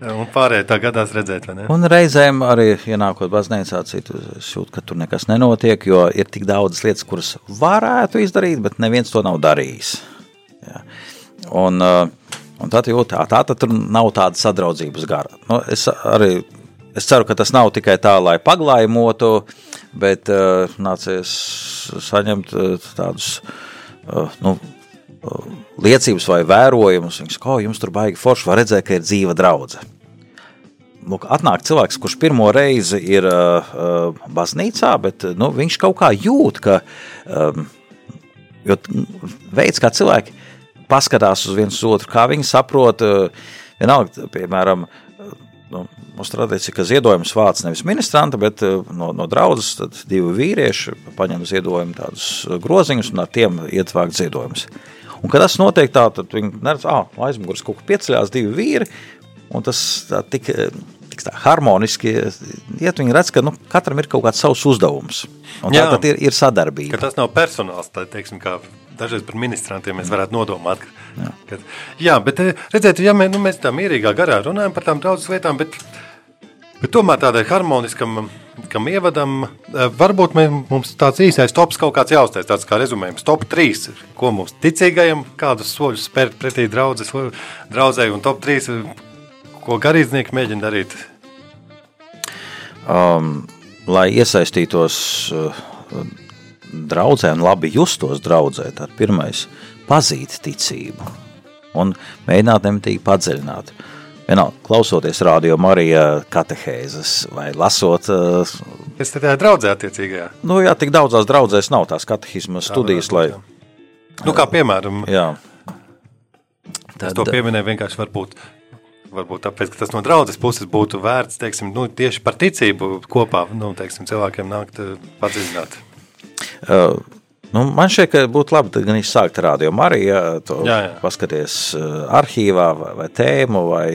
Un pārējie tā gadās redzēt, vai ne? Un reizēm arī ienākot baznīcā, citu jūt, ka tur nekas nenotiek, jo ir tik daudz lietas, kuras varētu izdarīt, bet neviens to nav darījis. Jā. Un, uh, un tad jūt, tā, tā tad tur nav tāda sadraudzības gara. Nu, es arī es ceru, ka tas nav tikai tā, lai paglājumotu, bet uh, nācies saņemt uh, tādus uh, nu, uh, liecības vai vērojumus. Viņš oh, jums tur baigi forši, var redzēt, ka ir dzīva draudzene. Lūk, atnāk cilvēks, kurš pirmo reizi ir uh, uh, baznīcā, bet nu, viņš kaut kā jūt, ka um, veids, kā cilvēki paskatās uz viens otru, kā viņi saprot, uh, vienalga, piemēram, uh, nu, mums tradīcija, ka ziedojums vāc nevis ministranta, bet uh, no, no draudzes tad divi vīrieši paņem ziedojumu tādus uh, groziņus un ar tiem iet vākt ziedojumus. Un, kad tas notiek tā, tad viņi neredz, ah, aizmugurs kaut kur pieceļās divi vīri, un tas tā, tik, tik tā harmoniski iet, viņi redz, ka nu, katram ir kaut kāds savs uzdevums. Un tā Jā. tad ir, ir sadarbība. Tas nav personāls, tā teiksim, kā dažreiz par ministrantiem mēs varētu nodomāt. Ka, jā. Kad, jā, bet eh, redziet, ja mē, nu, mēs tā mierīgā garā runājam par tām daudzas lietām, bet Bet tomēr tādai harmoniskam kam ievadam, eh, varbūt mums tāds īsais tops kaut kāds jāuztais, tāds kā rezumējums. Top 3, ko mums ticīgajam, kādus soļus spērt pretī draudzes, draudzēji, un top 3, ko garīdznieki mēģina darīt. um, lai iesaistītos uh, draudzē un labi justos draudzē, tad pirmais – pazīt ticību un mēģināt nemitīgi padziļināt. Vienalga, klausoties radio Marija katehēzes vai lasot, uh, Es te tajā draudzē attiecīgajā. nu jā, tik daudzās draudzēs nav tās katehismas studijas, lai. Nu, kā piemēram, jā. es to pieminēju vienkārši varbūt, varbūt tāpēc, ka tas no draudzes puses būtu vērts, teiksim, nu, tieši par ticību kopā, nu, teiksim, cilvēkiem nākt eh, padziļināt. Uh, nu, man šķiet, ka būtu labi gan izsākt radio Marija, to Jā, jā. paskaties uh, arhīvā vai, vai tēmu, vai,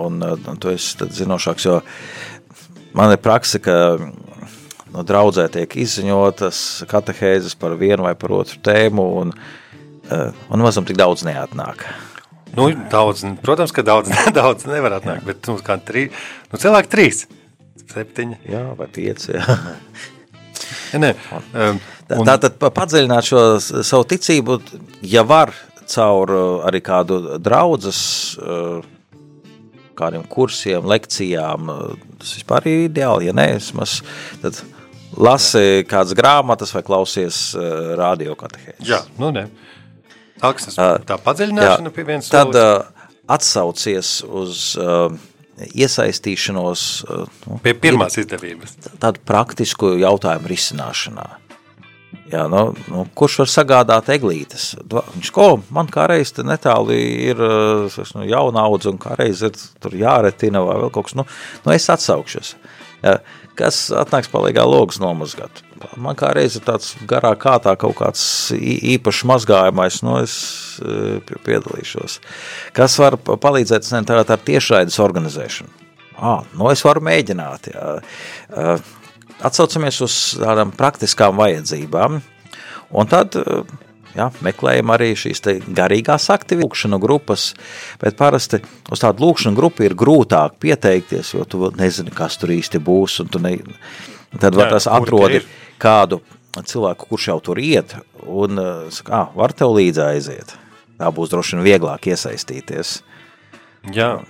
un, uh, un tu esi zinošāks, jo man ir praksa, ka no draudzē tiek izziņotas katehēzes par vienu vai par otru tēmu, un, uh, un mazam tik daudz neatnāk. Nu, daudz, protams, ka daudz, [LAUGHS] daudz nevar atnākt, bet nu, kā trī, nu, cilvēki trīs, septiņi. Jā, vai pieci, jā. [LAUGHS] Nē, um, Tā- un- Tātad pa- padziļināt šo savu ticību, ja var caur uh, arī kādu draudzes, uh, kādiem kursiem, lekcijām, uh, tas vispār ir ideāli. Ja nē, vismaz tad lasi kādas grāmatas vai klausies uh, radio katehēzes. Jā, nu nē. Aksnes, tā padziļināšana pie viens Tad uh, atsaucies uz uh, iesaistīšanos uh, nu, pie pirmās izdevības. tādu praktisku jautājumu risināšanā. Jā, nu, nu, kurš var sagādāt eglītes? Viņš ko, man kādreiz te netālu ir es, nu, jauna audze, un kādreiz ir tur jāretina vai vēl kaut kas. Nu, nu es atsaukšos. Jā, kas atnāks palīgā logus nomazgāt? Man kādreiz ir tāds garā kātā kaut kāds īpašs mazgājumais, nu es pie- piedalīšos. Kas var pa- palīdzēt nezinu, tagad ar tiešraides organizēšanu? Nu es varu mēģināt. Jā. Uh, Atsaucamies uz tādām praktiskām vajadzībām, un tad jā, meklējam arī šīs garīgās aktivitātes, lūkšanu grupas, bet parasti uz tādu lūkšanu grupu ir grūtāk pieteikties, jo tu nezini, kas tur īsti būs, ne, tad var tas atrodi kādu cilvēku, kurš jau tur iet, un saka, ah, var tev līdzi aiziet. Tā būs droši vien vieglāk iesaistīties. Jā,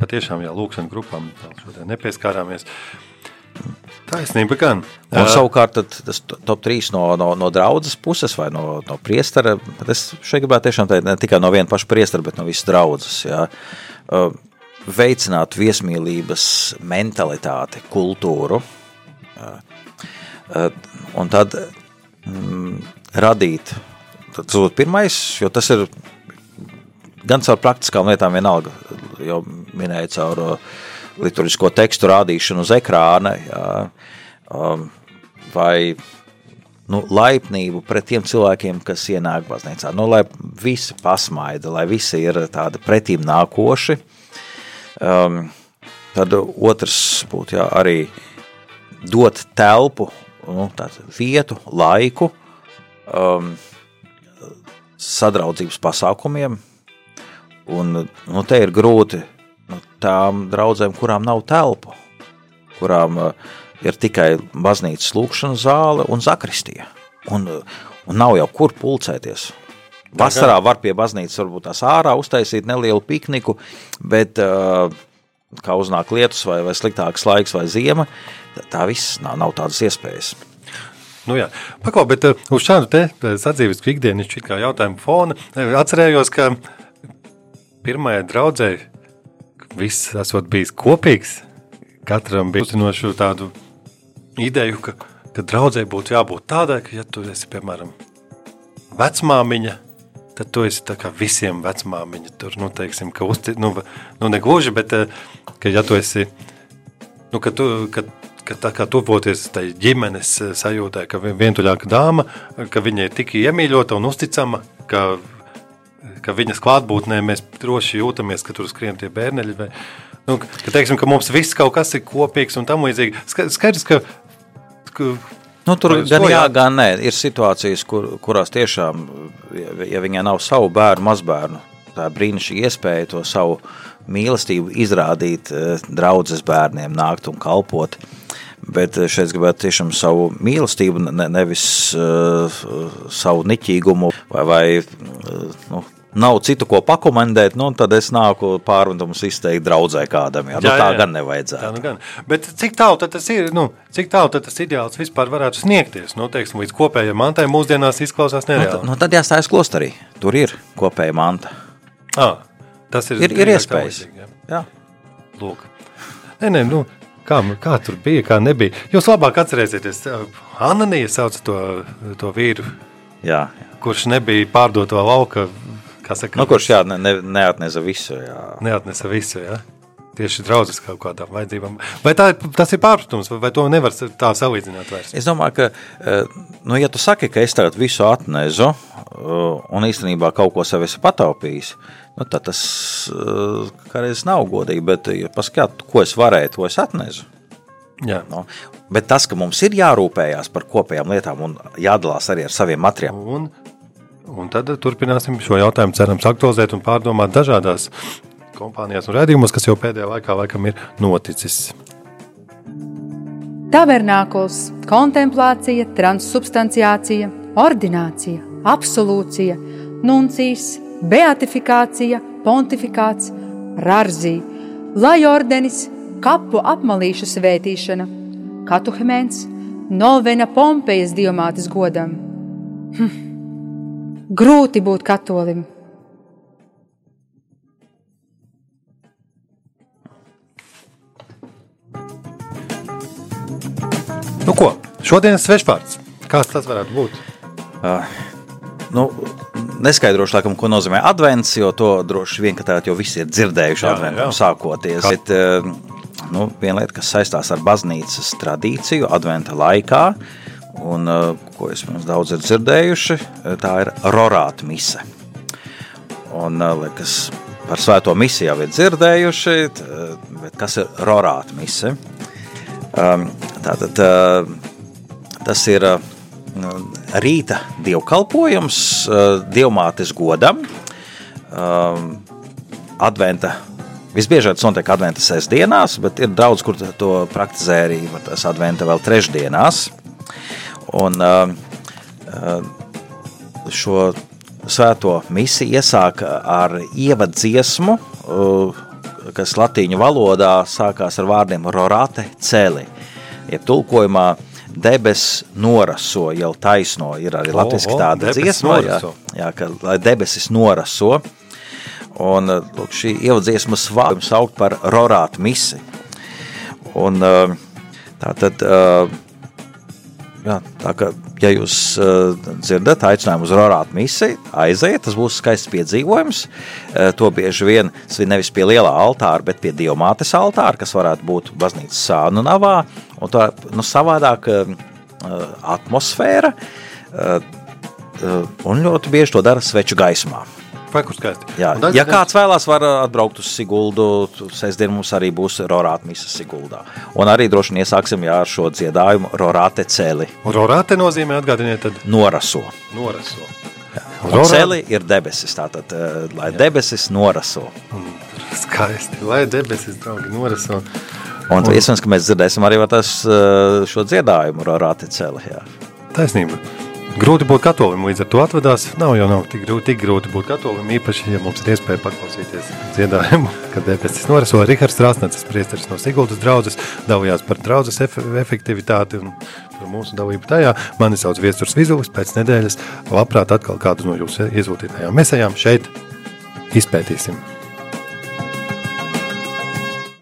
patiešām, jā, lūkšana grupām nepieskārāmies. Taisnība gan. Un savukārt tas to- top 3 no, no, no draudzes puses vai no, no priestera, bet es šeit gribētu tiešām teikt ne tikai no viena paša priestera, bet no visas draudzes. Jā. Veicināt viesmīlības mentalitāti, kultūru. Un tad mm, radīt, tas būtu pirmais, jo tas ir gan caur praktiskām lietām vienalga, jau minēju caur uh, liturģisko tekstu rādīšanu uz ekrāna, jā, um, vai nu, laipnību pret tiem cilvēkiem, kas ienāk baznīcā. Nu, lai visi pasmaida, lai visi ir tādi pretīm nākoši. Um, tad otrs būtu jā, arī dot telpu, nu, vietu, laiku um, sadraudzības pasākumiem. Un, nu, te ir grūti nu, tām draudzēm, kurām nav telpu, kurām uh, ir tikai baznīcas lūkšanas zāle un zakristija. Un, uh, un nav jau kur pulcēties. Vasarā var pie baznīcas varbūt tās ārā uztaisīt nelielu pikniku, bet uh, kā uznāk lietus vai, vai sliktāks laiks vai ziema, tā, viss nav, nav tādas iespējas. Nu, jā, Paklau, bet uz šādu te sadzīves ikdienas kā jautājumu fona atcerējos, ka pirmajai draudzē viss esot bijis kopīgs. Katram bija uzzinošu tādu ideju, ka, ka draudzē būtu jābūt tādai, ka, ja tu esi, piemēram, vecmāmiņa, tad tu esi tā kā visiem vecmāmiņa. Tur, nu, teiksim, ka uzti, nu, nu, ne gluži, bet, uh, ka, ja tu esi, nu, ka tu, ka, ka tā kā tuvoties tai ģimenes eh, sajūtai, ka vi- vientuļāka dāma, ka viņa ir tik iemīļota un uzticama, ka, ka viņas klātbūtnē mēs droši jūtamies, ka tur skrien tie bērneļi. Vai, nu, ka, teiksim, ka mums viss kaut kas ir kopīgs un tam līdzīgi. Ska- Skaidrs, ka, ka Nu, tur Vai gan jā, jā? gan nē. Ir situācijas, kur, kurās tiešām, ja, ja viņai nav savu bērnu, mazbērnu, tā ir brīnišķīga iespēja to savu mīlestību izrādīt eh, draudzes bērniem, nākt un kalpot. Bet šeit gribētu tiešām savu mīlestību, ne, nevis uh, savu niķīgumu vai, vai uh, nu, nav citu, ko pakomendēt, nu, tad es nāku pārmetumus izteikt draudzē kādam. Jā, nu, tā gan nevajadzētu. Tā nu gan. Bet cik tālu tas ir, nu, cik tālu tas ideāls vispār varētu sniegties? Nu, teiksim, līdz kopējai mantai mūsdienās izklausās Nu, nereāli. tad, nu, tad jāstājas klosterī. Tur ir kopēja manta. Ah, tas ir, Ir, ir iespējas. līdzīgi, jā. Jā. Lūk. Nē, nē, nu, kā, kā tur bija, kā nebija. Jūs labāk atcerēsieties, Ananija sauc to, to vīru, Jā, jā. kurš nebija pārdot to lauka, saka, Nu, kurš jā, ne, ne, neatnesa visu. Jā. neatnesa visu, jā? Tieši draudzes kaut kādām vajadzībām. Vai tā, tas ir pārpratums, vai, to nevar tā salīdzināt vairs? Es domāju, ka, eh, nu, ja tu saki, ka es tagad visu atnesu, eh, un īstenībā kaut ko sev esi pataupījis, nu, tad tas eh, kādreiz nav godīgi. Bet, ja paskatās, ko es varēju, to es atnesu. Jā. Nu, bet tas, ka mums ir jārūpējas par kopējām lietām un jādalās arī ar saviem materiāliem, Un, un tad turpināsim šo jautājumu, cerams, aktualizēt un pārdomāt dažādās kompānijās un redzījumos, kas jau pēdējā laikā laikam ir noticis. Tavernākls, kontemplācija, transsubstanciācija, ordinācija, absolūcija, nuncijas, beatifikācija, pontifikāts, rarzī, lai ordenis, kapu apmalīšu svētīšana, katuhemēns, novena Pompejas diamātes godam. Hm. Grūti būt katolim. Nu ko, šodienas svešvārds. Kāds tas varētu būt? nu, neskaidrošu, laikam, ko nozīmē advents, jo to droši vien, tā jau visi ir dzirdējuši Jā, adventam jā. sākoties. Kā- Bet, eh, nu, viena lieta, kas saistās ar baznīcas tradīciju adventa laikā, un eh, ko es mums daudz ir dzirdējuši, eh, tā ir rorāta mise. Un, liekas, par svēto misiju jau ir dzirdējuši, bet kas ir rorāta mise? Um, Tātad tas ir rīta dievkalpojums uh, dievmātes godam. Um, Adventa. Visbiežāk tas notiek adventa sestdienās, bet ir daudz, kur to praktizē arī tas adventa vēl trešdienās. Un uh, šo svēto misiju iesāka ar ievaddziesmu, uh, kas latīņu valodā sākās ar vārdiem rorate celi. Jeb tulkojumā debes noraso, jau taisno ir arī o, tāda dziesma, jā, jā, ka lai debesis noraso. Un uh, lūk, šī ievaddziesmas vārdu saukt par rorātu misi. Un uh, tā tad, uh, jā, tā kā, ja jūs uh, dzirdat aicinājumu uz rorātu misiju, aiziet, tas būs skaists piedzīvojums. Uh, to bieži vien svin nevis pie lielā altāra, bet pie dievmātes altāra, kas varētu būt baznīcas sānu navā. Un tā nu, savādāk uh, atmosfēra, uh, uh, un ļoti bieži to dara sveču gaismā. Kur skaisti? Jā, Un tad- ja kāds vēlās, var uh, atbraukt uz Siguldu. Sestdien mums arī būs Rorāta misa Siguldā. Un arī droši vien iesāksim jā, ar šo dziedājumu Rorāte celi Un rorāte nozīmē atgādiniet, tad noraso. noraso. Un celi ir debesis, tātad, uh, lai debesis noraso. Skaisti. Lai debesis, draugi, noraso. Un iespējams, ka mēs dzirdēsim arī tas, uh, šo dziedājumu Rorāte celi. Jā. Taisnība. Grūti būt katolim, līdz ar to atvedās. Nav jau nav tik grūti, tik grūti būt katolim, īpaši, ja mums ir iespēja paklausīties dziedājumu, [LAUGHS] kad debesis noraso. Rihards Strāsnēcis, priesteris no Siguldas draudzes, dalījās par draudzes ef efektivitāti un par mūsu dalību tajā. Mani sauc Viesturs Vizulis, pēc nedēļas labprāt atkal kādu no jūsu iesūtītajām mesējām šeit izpētīsim.